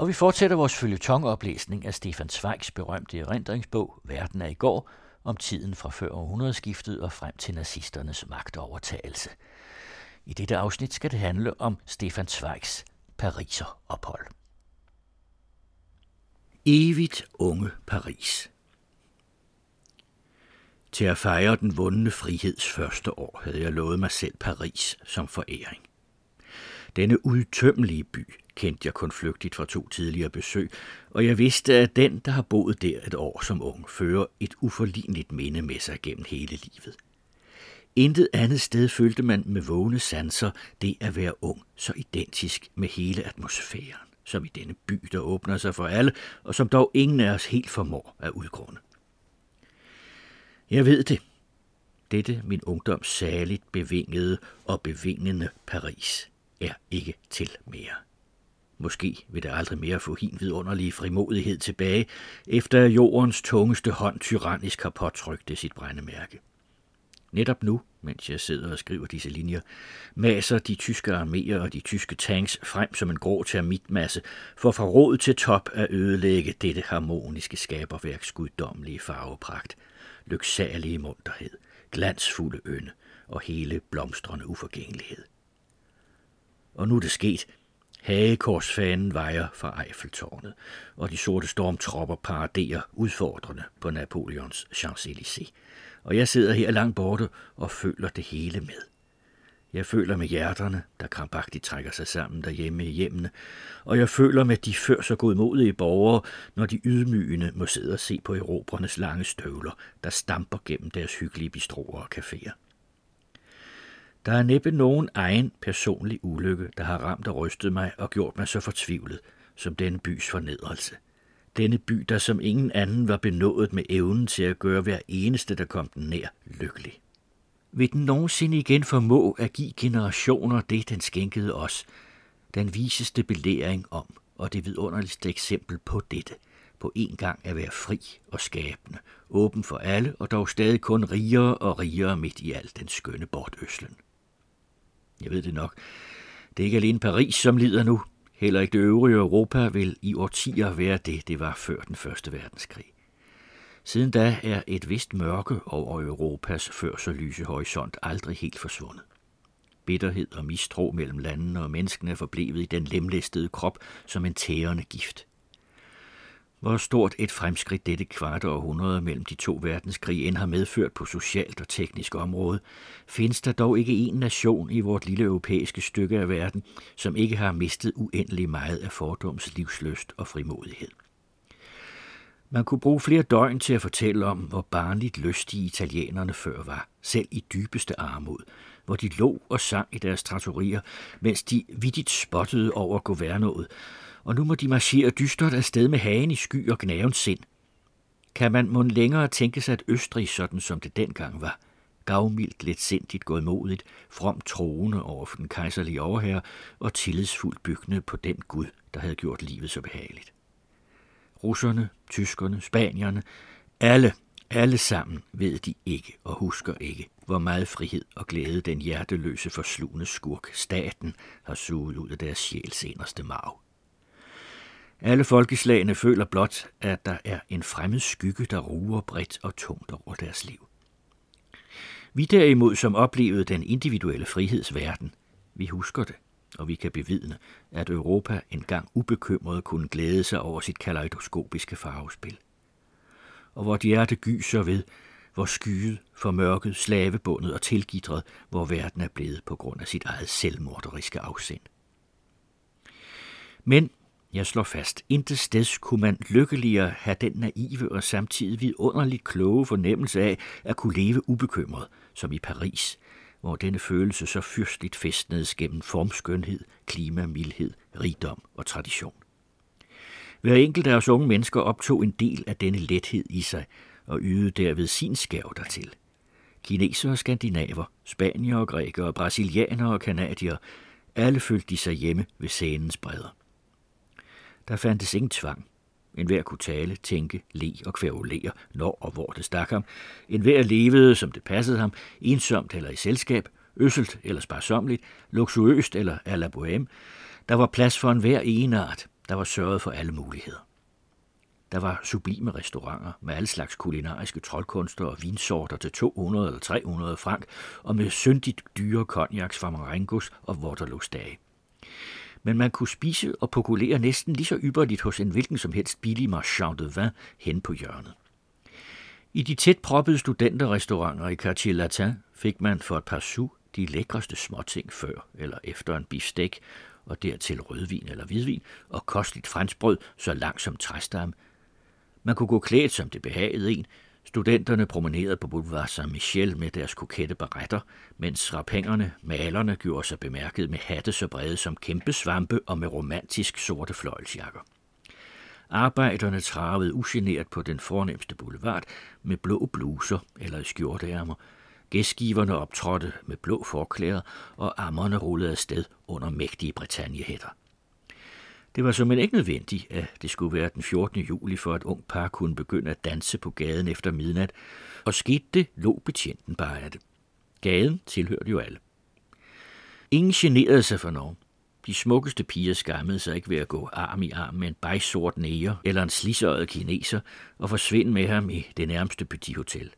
Og vi fortsætter vores følgetongoplæsning af Stefan Zweigs berømte erindringsbog Verden er i går, om tiden fra før århundredeskiftet og frem til nazisternes magtovertagelse. I dette afsnit skal det handle om Stefan Zweigs Pariser ophold. Evigt unge Paris. Til at fejre den vundne friheds første år havde jeg lovet mig selv Paris som foræring. Denne udtømmelige by kendte jeg kun flygtigt fra to tidligere besøg, og jeg vidste, at den, der har boet der et år som ung, fører et uforligneligt minde med sig gennem hele livet. Intet andet sted følte man med vågne sanser det at være ung så identisk med hele atmosfæren, som i denne by, der åbner sig for alle, og som dog ingen af os helt formår at udgrunde. Jeg ved det. Dette min ungdoms særligt bevingede og bevingende Paris er ikke til mere. Måske vil der aldrig mere få hin vidunderlige frimodighed tilbage, efter jordens tungeste hånd tyrannisk har påtrykt det sit brændemærke. Netop nu, mens jeg sidder og skriver disse linjer, maser de tyske arméer og de tyske tanks frem som en grå termitmasse for fra råd til top at ødelægge dette harmoniske skaberværks guddommelige farvepragt, lyksalige munterhed, glansfulde ynde og hele blomstrende uforgængelighed. Og nu er det sket – Hagekorsfanen vejer fra Eiffeltårnet, og de sorte stormtropper paraderer udfordrende på Napoleons Champs-Élysées. Og jeg sidder her langt borte og føler det hele med. Jeg føler med hjerterne, der krampagtigt trækker sig sammen derhjemme i hjemmene, og jeg føler med de før så godmodige borgere, når de ydmygende må sidde og se på erobrernes lange støvler, der stamper gennem deres hyggelige bistroer og caféer. Der er næppe nogen egen personlig ulykke, der har ramt og rystet mig og gjort mig så fortvivlet, som denne bys fornedrelse. Denne by, der som ingen anden var benået med evnen til at gøre hver eneste, der kom den nær, lykkelig. Vil den nogensinde igen formå at give generationer det, den skænkede os, den viseste belæring om, og det vidunderligste eksempel på dette, på en gang at være fri og skabende, åben for alle, og dog stadig kun rigere og rigere midt i al den skønne bortøslen. Jeg ved det nok. Det er ikke alene Paris, som lider nu. Heller ikke det øvrige Europa vil i årtier være det, det var før den første verdenskrig. Siden da er et vist mørke over Europas før så lyse horisont aldrig helt forsvundet. Bitterhed og mistro mellem landene og menneskene er forblevet i den lemlæstede krop som en tærende gift. Hvor stort et fremskridt dette kvarte århundrede mellem de to verdenskrige end har medført på socialt og teknisk område, findes der dog ikke en nation i vort lille europæiske stykke af verden, som ikke har mistet uendelig meget af fordoms livsløst og frimodighed. Man kunne bruge flere døgn til at fortælle om, hvor barnligt lystige italienerne før var, selv i dybeste armod, hvor de lå og sang i deres trattorier, mens de vidtigt spottede over governoet, og nu må de marchere dystert afsted med hagen i sky og gnavens sind. Kan man mon længere tænke sig, at Østrig, sådan som det dengang var, gavmildt, let sindigt, godmodigt, from troende over for den kejserlige overherre og tillidsfuldt byggende på den Gud, der havde gjort livet så behageligt. Russerne, tyskerne, spanierne, alle, alle sammen ved de ikke og husker ikke, hvor meget frihed og glæde den hjerteløse forslugende skurk, staten, har suget ud af deres sjæls inderste marv. Alle folkeslagene føler blot, at der er en fremmed skygge, der ruer bredt og tungt over deres liv. Vi derimod, som oplevede den individuelle frihedsverden, vi husker det, og vi kan bevidne, at Europa engang ubekymret kunne glæde sig over sit kaleidoskopiske farvespil. Og hvor hjerte gyser ved, hvor skyet, formørket, slavebundet og tilgidret, hvor verden er blevet på grund af sit eget selvmorderiske afsind. Men jeg slår fast, intet sted kunne man lykkeligere have den naive og samtidig vidunderligt kloge fornemmelse af at kunne leve ubekymret, som i Paris, hvor denne følelse så fyrstligt festnedes gennem formskønhed, klima, mildhed, rigdom og tradition. Hver enkelt af os unge mennesker optog en del af denne lethed i sig og ydede derved sin skæv dertil. Kinesere og skandinaver, spanier og grækere, brasilianere og kanadier, alle følte de sig hjemme ved scenens bredder. Der fandtes ingen tvang. En hver kunne tale, tænke, le og kvævulere, når og hvor det stak ham. En hver levede, som det passede ham, ensomt eller i selskab, øsselt eller sparsomligt, luksuriøst eller à la bohème. Der var plads for en hver enart, Der var sørget for alle muligheder. Der var sublime restauranter med alle slags kulinariske troldkunster og vinsorter til 200 eller 300 frank, og med syndigt dyre konjaks fra Marengos og Waterloo's dage. Men man kunne spise og pokulere næsten lige så ypperligt hos en hvilken som helst billig marchand de vin hen på hjørnet. I de tæt proppede studenterrestauranter i Quartier Latin fik man for et par sous de lækreste småting før eller efter en bifstek, og dertil rødvin eller hvidvin, og kostligt franskbrød så langt som træstam. man kunne gå klædt, som det behagede en. Studenterne promenerede på Boulevard Saint-Michel med deres kokette baretter, mens rapengerne, malerne, gjorde sig bemærket med hatte så brede som kæmpe svampe og med romantisk sorte fløjelsjakker. Arbejderne travede ugeneret på den fornemmeste boulevard med blå bluser eller skjorteærmer. Gæstgiverne optrådte med blå forklæder, og ammerne rullede afsted under mægtige Britanniehætter. Det var som ikke nødvendigt, at det skulle være den 14. juli, for at ung par kunne begynde at danse på gaden efter midnat, og skete det, lå betjenten bare af det. Gaden tilhørte jo alle. Ingen generede sig for nogen. De smukkeste piger skammede sig ikke ved at gå arm i arm med en bejsort næger eller en slisøjet kineser og forsvinde med ham i det nærmeste petit hotel.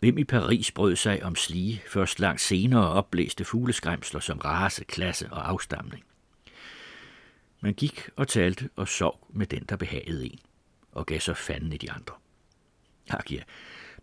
Hvem i Paris brød sig om slige, først langt senere opblæste fugleskræmsler som race, klasse og afstamning? Man gik og talte og sov med den, der behagede en, og gav så fanden i de andre. Ak ja,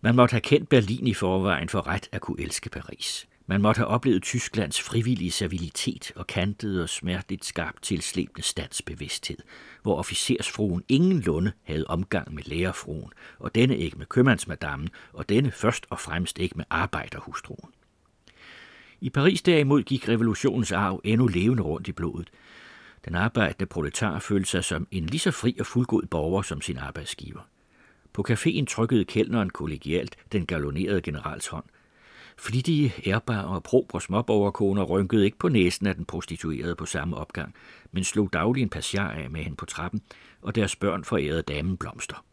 man måtte have kendt Berlin i forvejen for ret at kunne elske Paris. Man måtte have oplevet Tysklands frivillige servilitet og kantede og smerteligt skarpt tilslæbende standsbevidsthed, hvor officersfruen ingen lunde havde omgang med lærerfruen, og denne ikke med købmandsmadammen, og denne først og fremmest ikke med arbejderhustruen. I Paris derimod gik revolutionens arv endnu levende rundt i blodet, den arbejdende proletar følte sig som en lige så fri og fuldgod borger som sin arbejdsgiver. På caféen trykkede kældneren kollegialt den galonerede generals hånd. Flittige, ærbare og probre småborgerkoner rynkede ikke på næsen af den prostituerede på samme opgang, men slog daglig en passiar af med hende på trappen, og deres børn forærede damen blomster.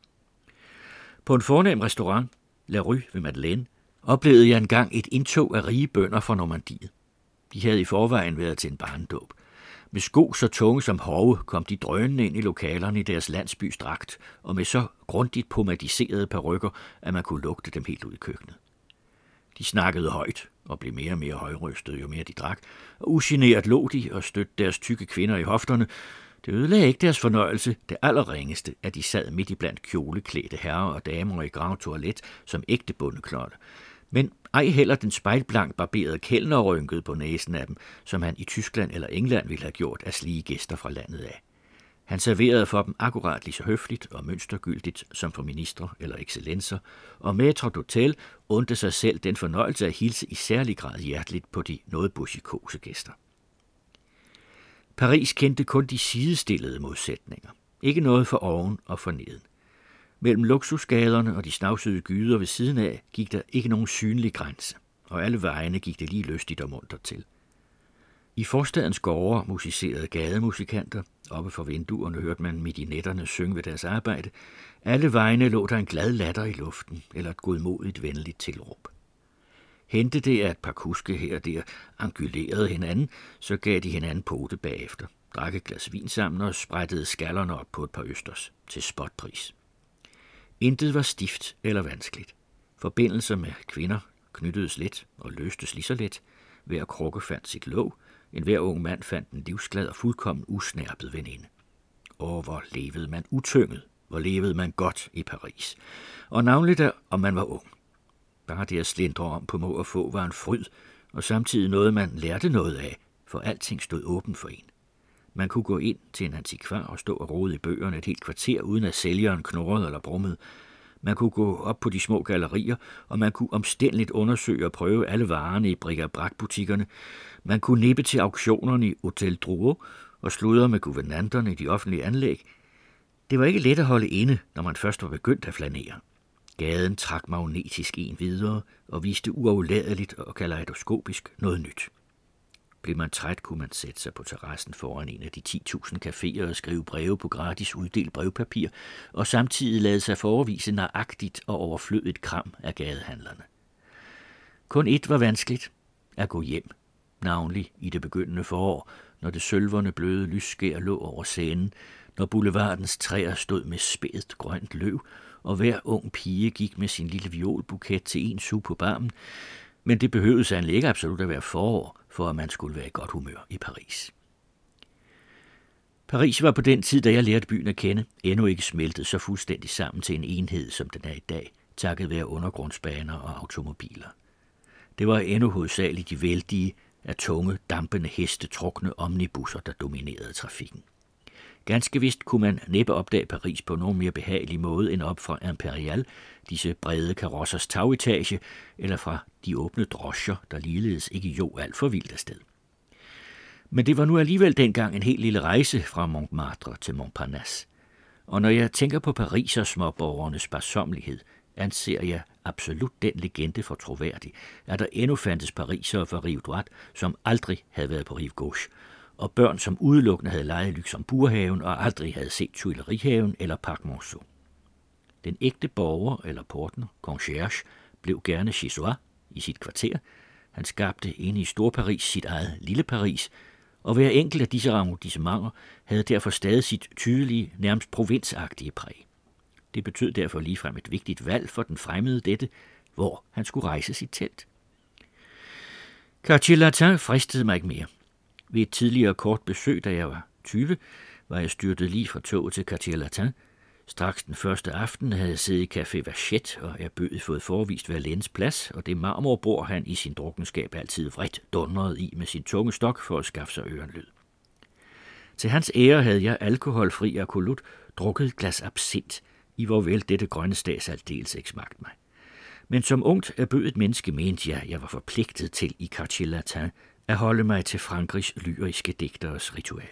På en fornem restaurant, La Rue ved Madeleine, oplevede jeg engang et indtog af rige bønder fra Normandiet. De havde i forvejen været til en barndåb. Med sko så tunge som hove kom de drønende ind i lokalerne i deres landsbys dragt, og med så grundigt pomadiserede perukker, at man kunne lugte dem helt ud i køkkenet. De snakkede højt og blev mere og mere højrystede, jo mere de drak, og ugeneret lå de og stødte deres tykke kvinder i hofterne. Det ødelagde ikke deres fornøjelse, det allerringeste, at de sad midt i blandt kjoleklædte herrer og damer i grav toilet som ægte bundeklotte, men ej heller den spejlblank barberede kældner rynkede på næsen af dem, som han i Tyskland eller England ville have gjort af slige gæster fra landet af. Han serverede for dem akkurat lige så høfligt og mønstergyldigt som for ministre eller excellenser, og Maitre d'hotel undte sig selv den fornøjelse at hilse i særlig grad hjerteligt på de noget busikose gæster. Paris kendte kun de sidestillede modsætninger. Ikke noget for oven og for neden. Mellem luksusgaderne og de snavsede gyder ved siden af gik der ikke nogen synlig grænse, og alle vejene gik det lige lystigt og munter til. I forstadens gårde musicerede gademusikanter, oppe for vinduerne hørte man midt i synge ved deres arbejde. Alle vejene lå der en glad latter i luften, eller et godmodigt venligt tilråb. Hente det, at et par kuske her og der angulerede hinanden, så gav de hinanden pote bagefter, drak et glas vin sammen og sprættede skallerne op på et par østers til spotpris. Intet var stift eller vanskeligt. Forbindelser med kvinder knyttedes let og løstes lige så let. Hver krukke fandt sit låg. En hver ung mand fandt en livsglad og fuldkommen usnærpet veninde. Og hvor levede man utynget, hvor levede man godt i Paris. Og navnligt der, om man var ung. Bare det at slindre om på må og få var en fryd, og samtidig noget, man lærte noget af, for alting stod åben for en. Man kunne gå ind til en antikvar og stå og rode i bøgerne et helt kvarter, uden at sælgeren knurrede eller brummede. Man kunne gå op på de små gallerier, og man kunne omstændeligt undersøge og prøve alle varerne i bric butikkerne Man kunne nippe til auktionerne i Hotel Drouot og sludre med guvernanterne i de offentlige anlæg. Det var ikke let at holde inde, når man først var begyndt at flanere. Gaden trak magnetisk en videre og viste uafladeligt og kaleidoskopisk noget nyt. Blev man træt, kunne man sætte sig på terrassen foran en af de 10.000 caféer og skrive breve på gratis uddelt brevpapir, og samtidig lade sig forevise nøjagtigt og overflødigt kram af gadehandlerne. Kun et var vanskeligt, at gå hjem, navnlig i det begyndende forår, når det sølverne bløde lysskær lå over scenen, når boulevardens træer stod med spædt grønt løv, og hver ung pige gik med sin lille violbuket til en su på barmen, men det behøvede sandelig ikke absolut at være forår, for at man skulle være i godt humør i Paris. Paris var på den tid, da jeg lærte byen at kende, endnu ikke smeltet så fuldstændig sammen til en enhed, som den er i dag, takket være undergrundsbaner og automobiler. Det var endnu hovedsageligt de vældige, af tunge, dampende heste trukne omnibusser, der dominerede trafikken. Ganske vist kunne man næppe opdage Paris på nogen mere behagelig måde end op fra Imperial, disse brede karossers tagetage, eller fra de åbne drosjer, der ligeledes ikke jo alt for vildt afsted. Men det var nu alligevel dengang en helt lille rejse fra Montmartre til Montparnasse. Og når jeg tænker på Paris og småborgernes sparsomlighed, anser jeg absolut den legende for troværdig, at der endnu fandtes pariser fra Rive Droit, som aldrig havde været på Rive Gauche, og børn, som udelukkende havde leget Luxembourghaven og aldrig havde set Tuilerihaven eller Parc Monceau. Den ægte borger eller portner, concierge, blev gerne chisois i sit kvarter. Han skabte inde i Storparis sit eget lille Paris, og hver enkelt af disse arrondissementer havde derfor stadig sit tydelige, nærmest provinsagtige præg. Det betød derfor ligefrem et vigtigt valg for den fremmede dette, hvor han skulle rejse sit telt. Cartier Latin fristede mig ikke mere. Ved et tidligere kort besøg, da jeg var 20, var jeg styrtet lige fra toget til Cartier Latin. Straks den første aften havde jeg siddet i Café Vachette, og jeg bød fået forvist Valens plads, og det marmorbord han i sin drukkenskab altid vredt dundrede i med sin tunge stok for at skaffe sig ørenlyd. Til hans ære havde jeg alkoholfri akulut drukket et glas absint, i hvor vel dette grønne stads aldeles ikke smagte mig. Men som ungt erbødet menneske mente jeg, jeg var forpligtet til i Cartier Latin at holde mig til Frankrigs lyriske digteres ritual.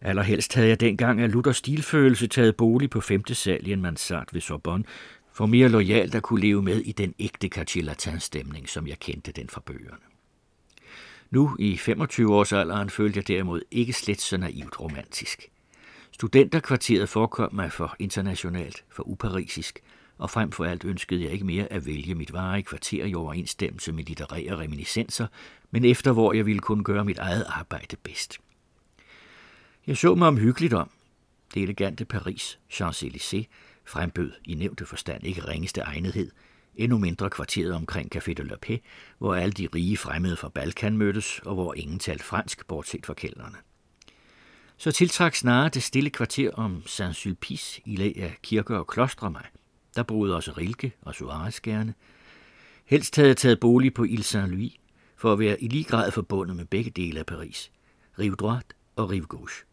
Allerhelst havde jeg dengang af Luthers stilfølelse taget bolig på femte sal i en mansard ved Sorbonne, for mere lojalt at kunne leve med i den ægte Cartier Latin-stemning, som jeg kendte den fra bøgerne. Nu i 25 års alderen følte jeg derimod ikke slet så naivt romantisk. Studenterkvarteret forekom mig for internationalt, for uparisisk, og frem for alt ønskede jeg ikke mere at vælge mit varige kvarter i overensstemmelse med litterære reminiscenser, men efter hvor jeg ville kunne gøre mit eget arbejde bedst. Jeg så mig omhyggeligt om. Det elegante Paris, Champs-Élysées, frembød i nævnte forstand ikke ringeste egnethed, endnu mindre kvarteret omkring Café de la Paix, hvor alle de rige fremmede fra Balkan mødtes, og hvor ingen talte fransk, bortset fra kælderne så tiltrak snarere det stille kvarter om Saint-Sulpice i lag af kirker og klostre mig. Der boede også Rilke og Suarez gerne. Helst havde jeg taget bolig på Ile Saint-Louis, for at være i lige grad forbundet med begge dele af Paris, Rive Droite og Rive Gauche.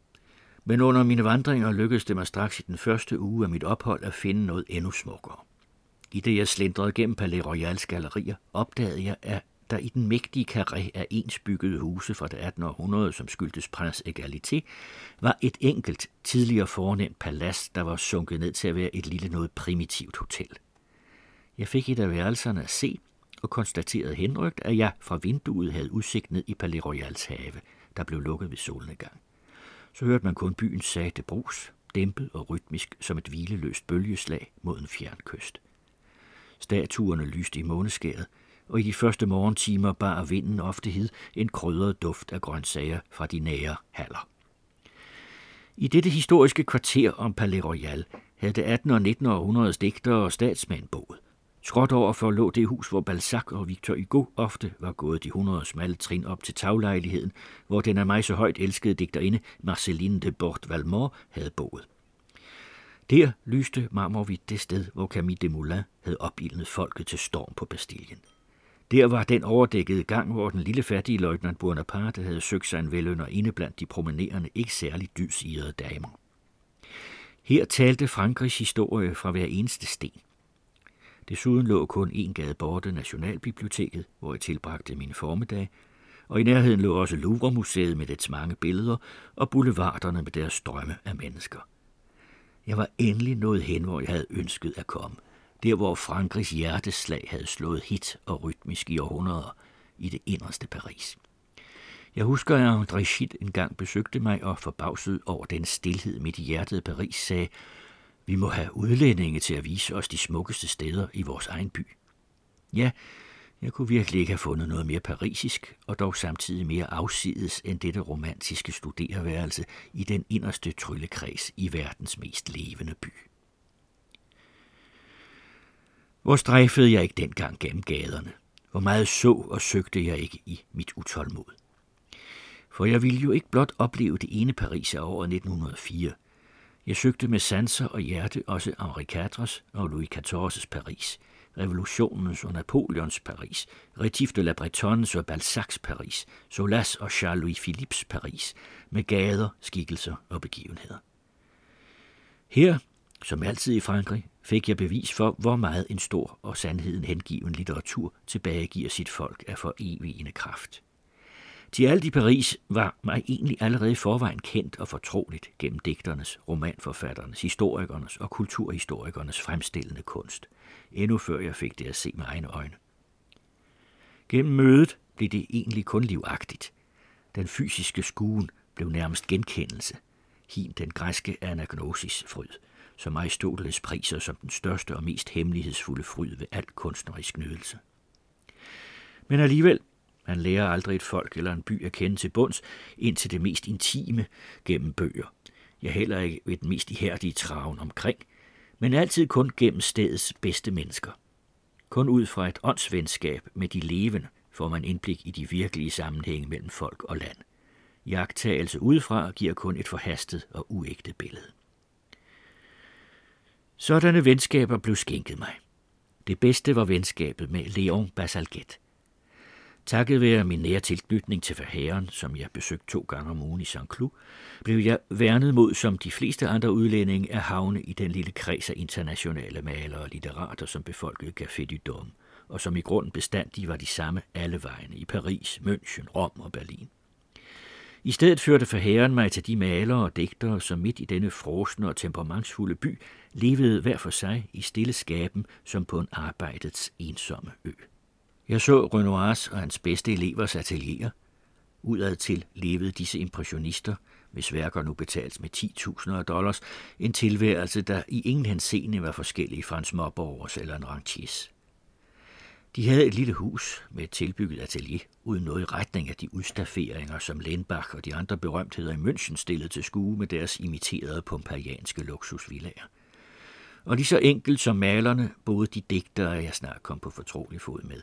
Men under mine vandringer lykkedes det mig straks i den første uge af mit ophold at finde noget endnu smukkere. I det jeg slendrede gennem Palais Royals gallerier, opdagede jeg, at der i den mægtige karré af ensbyggede huse fra det 18. århundrede, som skyldtes prins Egalité, var et enkelt, tidligere fornemt palads, der var sunket ned til at være et lille noget primitivt hotel. Jeg fik et af værelserne at se, og konstaterede henrygt, at jeg fra vinduet havde udsigt ned i Palais Royals have, der blev lukket ved solnedgang. Så hørte man kun byens sagte brus, dæmpet og rytmisk som et hvileløst bølgeslag mod en fjern kyst. Statuerne lyste i måneskæret, og i de første morgentimer bar vinden ofte hed en krydret duft af grøntsager fra de nære haller. I dette historiske kvarter om Palais Royal havde det 18. og 19. århundredes digtere og statsmænd boet. Skråt overfor lå det hus, hvor Balzac og Victor Hugo ofte var gået de 100 smalle trin op til taglejligheden, hvor den af mig så højt elskede digterinde Marceline de Bort Valmore havde boet. Der lyste marmorvidt det sted, hvor Camille Desmoulins havde opildnet folket til storm på Bastillen. Der var den overdækkede gang, hvor den lille fattige løjtnant Bonaparte havde søgt sig en velønder inde blandt de promenerende, ikke særligt dysirede damer. Her talte Frankrigs historie fra hver eneste sten. Desuden lå kun en gade borte Nationalbiblioteket, hvor jeg tilbragte mine formiddag, og i nærheden lå også Louvre-museet med dets mange billeder og boulevarderne med deres strømme af mennesker. Jeg var endelig nået hen, hvor jeg havde ønsket at komme – der hvor Frankrigs hjerteslag havde slået hit og rytmisk i århundreder i det inderste Paris. Jeg husker, at André Schitt engang besøgte mig og forbavset over den stillhed midt i hjertet af Paris sagde, vi må have udlændinge til at vise os de smukkeste steder i vores egen by. Ja, Jeg kunne virkelig ikke have fundet noget mere parisisk, og dog samtidig mere afsides end dette romantiske studerværelse i den inderste tryllekreds i verdens mest levende by. Hvor strejfede jeg ikke dengang gennem gaderne? Hvor meget så og søgte jeg ikke i mit utålmod? For jeg ville jo ikke blot opleve det ene Paris af året 1904. Jeg søgte med sanser og hjerte også Henri IV's og Louis XIV's Paris, revolutionens og Napoleons Paris, Rétif de la Bretonnes og Balzacs Paris, Solas og Charles-Louis Philippes Paris, med gader, skikkelser og begivenheder. Her, som altid i Frankrig, fik jeg bevis for, hvor meget en stor og sandheden hengiven litteratur tilbagegiver sit folk af for evigende kraft. Til alt i Paris var mig egentlig allerede i forvejen kendt og fortroligt gennem digternes, romanforfatternes, historikernes og kulturhistorikernes fremstillende kunst, endnu før jeg fik det at se med egne øjne. Gennem mødet blev det egentlig kun livagtigt. Den fysiske skuen blev nærmest genkendelse. Hin den græske anagnosis fryd – som Aristoteles priser som den største og mest hemmelighedsfulde fryd ved al kunstnerisk nydelse. Men alligevel, man lærer aldrig et folk eller en by at kende til bunds, ind til det mest intime gennem bøger. Jeg heller ikke ved den mest ihærdige traven omkring, men altid kun gennem stedets bedste mennesker. Kun ud fra et åndsvenskab med de levende får man indblik i de virkelige sammenhænge mellem folk og land. Jagttagelse udefra giver kun et forhastet og uægte billede. Sådanne venskaber blev skænket mig. Det bedste var venskabet med Leon Basalget. Takket være min nære tilknytning til forhæren, som jeg besøgte to gange om ugen i St. Cloud, blev jeg værnet mod som de fleste andre udlændinge af havne i den lille kreds af internationale malere og litterater, som befolkede Café du Dom, og som i grunden bestandig var de samme alle vegne i Paris, München, Rom og Berlin. I stedet førte forherren mig til de malere og digtere, som midt i denne frosne og temperamentsfulde by levede hver for sig i stille skaben som på en arbejdets ensomme ø. Jeg så Renoirs og hans bedste elevers atelier. Udad til levede disse impressionister, hvis værker nu betales med 10.000 af dollars, en tilværelse, der i ingen henseende var forskellig fra en småborgers eller en rentiers. De havde et lille hus med et tilbygget atelier, uden noget i retning af de udstafferinger, som Lenbach og de andre berømtheder i München stillede til skue med deres imiterede pompejanske luksusvillager. Og lige så enkelt som malerne boede de digtere, jeg snart kom på fortrolig fod med.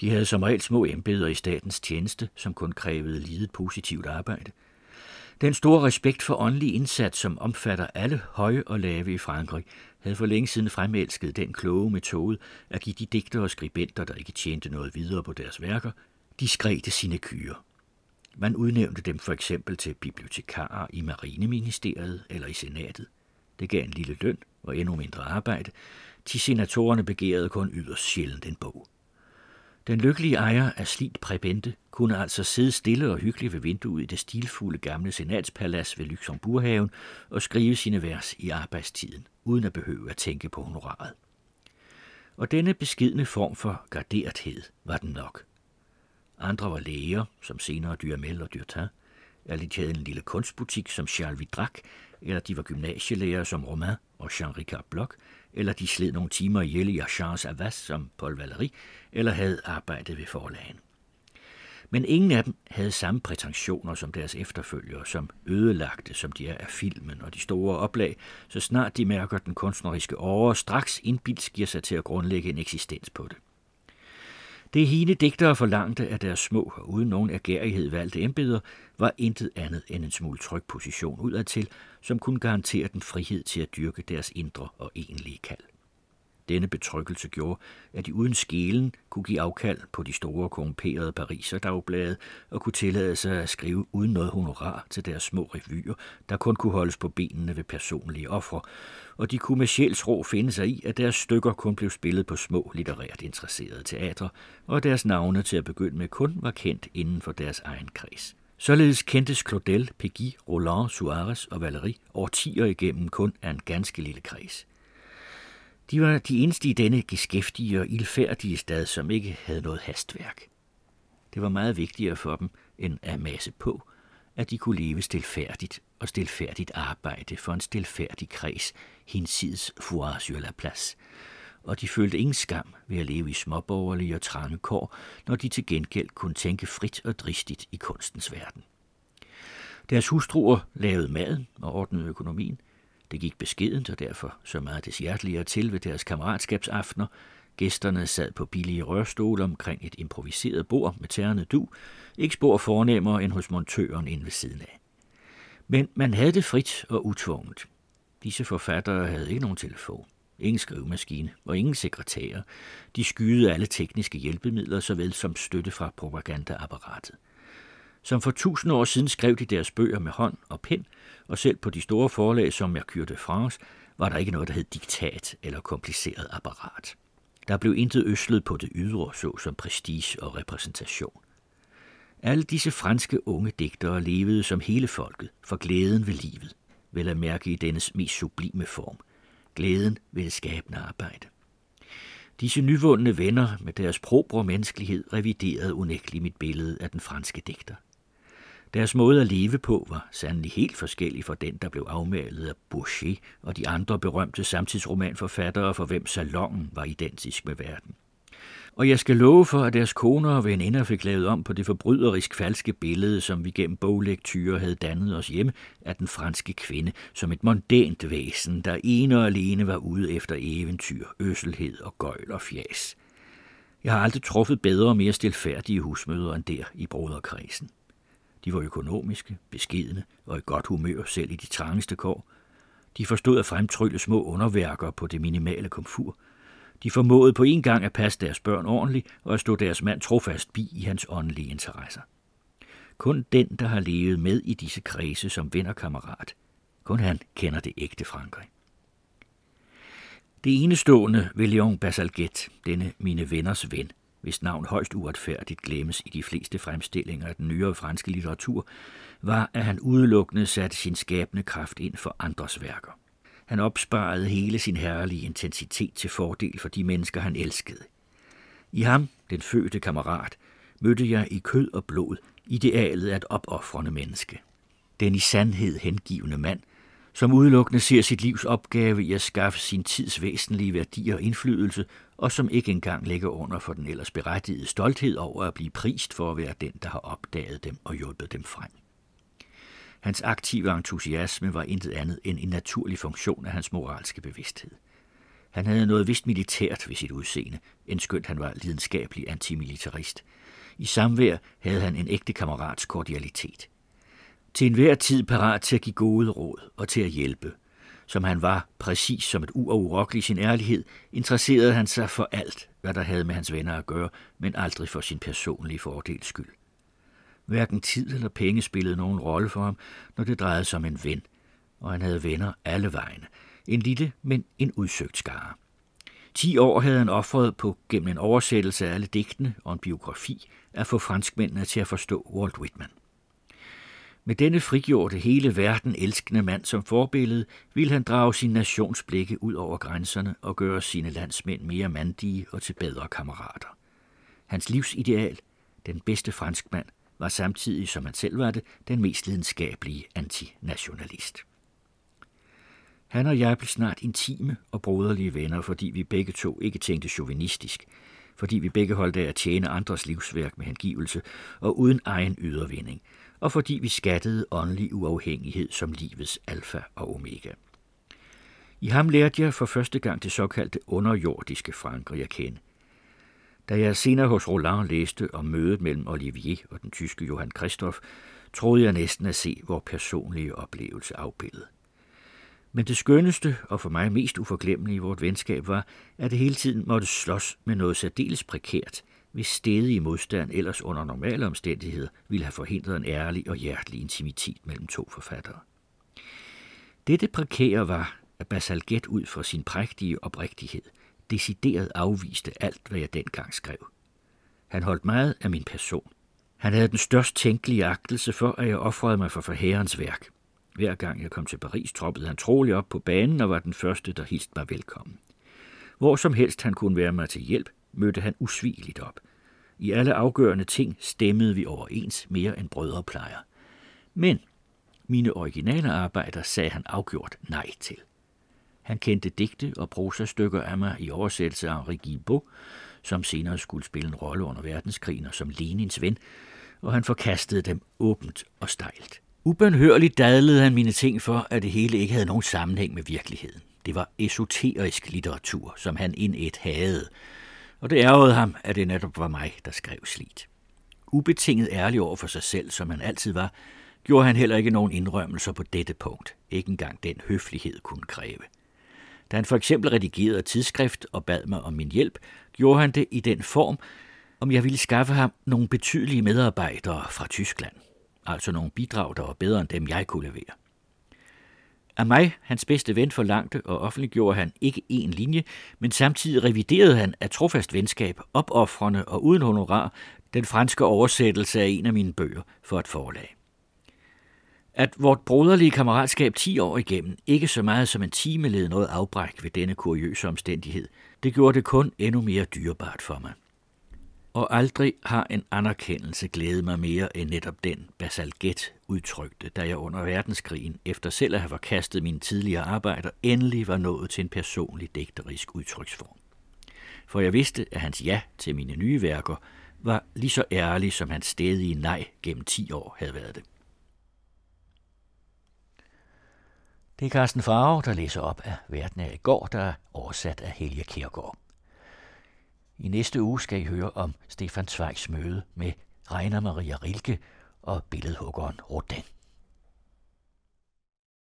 De havde som regel små embeder i statens tjeneste, som kun krævede lidet positivt arbejde. Den store respekt for åndelig indsats, som omfatter alle høje og lave i Frankrig, havde for længe siden fremelsket den kloge metode at give de digtere og skribenter, der ikke tjente noget videre på deres værker, diskrete sine kyre. Man udnævnte dem for eksempel til bibliotekarer i Marineministeriet eller i Senatet. Det gav en lille løn og endnu mindre arbejde, til senatorerne begærede kun yderst sjældent en bog. Den lykkelige ejer af slidt præbente kunne altså sidde stille og hyggeligt ved vinduet i det stilfulde gamle senatspalads ved Luxemburghaven og skrive sine vers i arbejdstiden, uden at behøve at tænke på honoraret. Og denne beskidende form for garderethed var den nok. Andre var læger, som senere Duhamel og Dyrtin, eller de havde en lille kunstbutik som Charles Vidrac, eller de var gymnasielærer som Romain og Jean-Ricard Bloch, eller de sled nogle timer ihjel i Charles Avas som Paul Valéry, eller havde arbejdet ved forlagen. Men ingen af dem havde samme prætensioner som deres efterfølgere, som ødelagte, som de er af filmen og de store oplag, så snart de mærker den kunstneriske åre, straks indbilsk giver sig til at grundlægge en eksistens på det. Det hine digtere forlangte af deres små og uden nogen ergærighed valgte embeder, var intet andet end en smule tryg position udadtil, som kunne garantere den frihed til at dyrke deres indre og egentlige kald. Denne betryggelse gjorde, at de uden skelen kunne give afkald på de store korrumperede Pariser dagblade og kunne tillade sig at skrive uden noget honorar til deres små revyer, der kun kunne holdes på benene ved personlige ofre, og de kunne med sjælsro finde sig i, at deres stykker kun blev spillet på små litterært interesserede teatre, og deres navne til at begynde med kun var kendt inden for deres egen kreds. Således kendtes Claudel, Peggy, Roland, Suarez og Valéry årtier igennem kun af en ganske lille kreds. De var de eneste i denne geskæftige og ildfærdige stad, som ikke havde noget hastværk. Det var meget vigtigere for dem end at masse på, at de kunne leve stilfærdigt og stilfærdigt arbejde for en stilfærdig kreds hinsides Foire sur la Place, og de følte ingen skam ved at leve i småborgerlige og trange kår, når de til gengæld kunne tænke frit og dristigt i kunstens verden. Deres hustruer lavede maden og ordnede økonomien. Det gik beskedent og derfor så meget des hjerteligere til ved deres kammeratskabsaftener. Gæsterne sad på billige rørstole omkring et improviseret bord med tærende du, ikke spor fornemmere end hos montøren inde ved siden af. Men man havde det frit og utvunget. Disse forfattere havde ikke nogen telefon, ingen skrivemaskine og ingen sekretærer. De skyede alle tekniske hjælpemidler, såvel som støtte fra propagandaapparatet. Som for tusind år siden skrev de deres bøger med hånd og pen, og selv på de store forlag som Mercure de France var der ikke noget, der hed diktat eller kompliceret apparat. Der blev intet øslet på det ydre, så som prestige og repræsentation. Alle disse franske unge digtere levede som hele folket for glæden ved livet, vel at mærke i dennes mest sublime form, glæden ved det skabende arbejde. Disse nyvundne venner med deres probre menneskelighed reviderede unægteligt mit billede af den franske digter. Deres måde at leve på var sandelig helt forskellig fra den, der blev afmalet af Bourget og de andre berømte samtidsromanforfattere, for hvem salongen var identisk med verden. Og jeg skal love for, at deres koner og veninder fik lavet om på det forbryderisk falske billede, som vi gennem boglektyre havde dannet os hjemme af den franske kvinde som et mondænt væsen, der ene og alene var ude efter eventyr, øsselhed og gøjl og fjas. Jeg har aldrig truffet bedre og mere stilfærdige husmøder end der i broderkredsen. De var økonomiske, beskedende og i godt humør selv i de trangeste kår. De forstod at fremtrylle små underværker på det minimale komfur. De formåede på en gang at passe deres børn ordentligt og at stå deres mand trofast bi i hans åndelige interesser. Kun den, der har levet med i disse kredse som vennerkammerat, kun han kender det ægte Frankrig. Det enestående ved Leon Basalget, denne mine venners ven, hvis navn højst uretfærdigt glemmes i de fleste fremstillinger af den nyere franske litteratur, var, at han udelukkende satte sin skabende kraft ind for andres værker. Han opsparede hele sin herlige intensitet til fordel for de mennesker, han elskede. I ham, den fødte kammerat, mødte jeg i kød og blod idealet af et opoffrende menneske. Den i sandhed hengivende mand – som udelukkende ser sit livs opgave i at skaffe sin tids væsentlige værdier og indflydelse, og som ikke engang ligger under for den ellers berettigede stolthed over at blive prist for at være den, der har opdaget dem og hjulpet dem frem. Hans aktive entusiasme var intet andet end en naturlig funktion af hans moralske bevidsthed. Han havde noget vist militært ved sit udseende, endskønt han var lidenskabelig antimilitarist. I samvær havde han en ægte kammerats kordialitet – til enhver tid parat til at give gode råd og til at hjælpe. Som han var, præcis som et uafrokkelig sin ærlighed, interesserede han sig for alt, hvad der havde med hans venner at gøre, men aldrig for sin personlige fordels skyld. Hverken tid eller penge spillede nogen rolle for ham, når det drejede sig om en ven, og han havde venner alle vegne. En lille, men en udsøgt skare. Ti år havde han offret på gennem en oversættelse af alle digtene og en biografi at få franskmændene til at forstå Walt Whitman. Med denne frigjorte hele verden elskende mand som forbillede, ville han drage sin nations blikke ud over grænserne og gøre sine landsmænd mere mandige og til bedre kammerater. Hans livsideal, den bedste franskmand, var samtidig, som han selv var det, den mest lidenskabelige antinationalist. Han og jeg blev snart intime og broderlige venner, fordi vi begge to ikke tænkte chauvinistisk, fordi vi begge holdt af at tjene andres livsværk med hengivelse og uden egen ydervinding – og fordi vi skattede åndelig uafhængighed som livets alfa og omega. I ham lærte jeg for første gang det såkaldte underjordiske Frankrig at kende. Da jeg senere hos Roland læste om mødet mellem Olivier og den tyske Johann Christoph, troede jeg næsten at se vores personlige oplevelse afbildet. Men det skønneste og for mig mest uforglemmelige i vort venskab var, at det hele tiden måtte slås med noget særdeles prekært – hvis stedig modstand ellers under normale omstændigheder ville have forhindret en ærlig og hjertelig intimitet mellem to forfattere. Dette prekære var, at Basalget ud fra sin prægtige oprigtighed decideret afviste alt, hvad jeg dengang skrev. Han holdt meget af min person. Han havde den størst tænkelige agtelse for, at jeg offrede mig for forherrens værk. Hver gang jeg kom til Paris, troppede han trolig op på banen og var den første, der hilste mig velkommen. Hvor som helst han kunne være mig til hjælp, mødte han usvigeligt op. I alle afgørende ting stemmede vi overens mere end brødre plejer. Men mine originale arbejder sagde han afgjort nej til. Han kendte digte og prosastykker af mig i oversættelse af Henri Guilbault, som senere skulle spille en rolle under verdenskrigen og som Lenins ven, og han forkastede dem åbent og stejlt. Ubenhørligt dadlede han mine ting for, at det hele ikke havde nogen sammenhæng med virkeligheden. Det var esoterisk litteratur, som han indet havde, og det ærgede ham, at det netop var mig, der skrev slidt. Ubetinget ærlig over for sig selv, som han altid var, gjorde han heller ikke nogen indrømmelser på dette punkt. Ikke engang den høflighed kunne kræve. Da han for eksempel redigerede tidsskrift og bad mig om min hjælp, gjorde han det i den form, om jeg ville skaffe ham nogle betydelige medarbejdere fra Tyskland. Altså nogle bidrag, der var bedre end dem, jeg kunne levere. Af mig, hans bedste ven, forlangte og offentliggjorde han ikke én linje, men samtidig reviderede han af trofast venskab, opoffrende og uden honorar, den franske oversættelse af en af mine bøger for et forlag. At vort broderlige kammeratskab 10 år igennem ikke så meget som en time led noget afbræk ved denne kuriøse omstændighed, det gjorde det kun endnu mere dyrebart for mig. Og aldrig har en anerkendelse glædet mig mere end netop den Basalget udtrykte, da jeg under verdenskrigen, efter selv at have forkastet mine tidligere arbejder, endelig var nået til en personlig digterisk udtryksform. For jeg vidste, at hans ja til mine nye værker var lige så ærlig, som hans stedige nej gennem 10 år havde været det. Det er Carsten Farve, der læser op af Verden af i går, der er oversat af Helge Kiergaard. I næste uge skal I høre om Stefan Zweigs møde med Rainer Maria Rilke og billedhuggeren Rodin.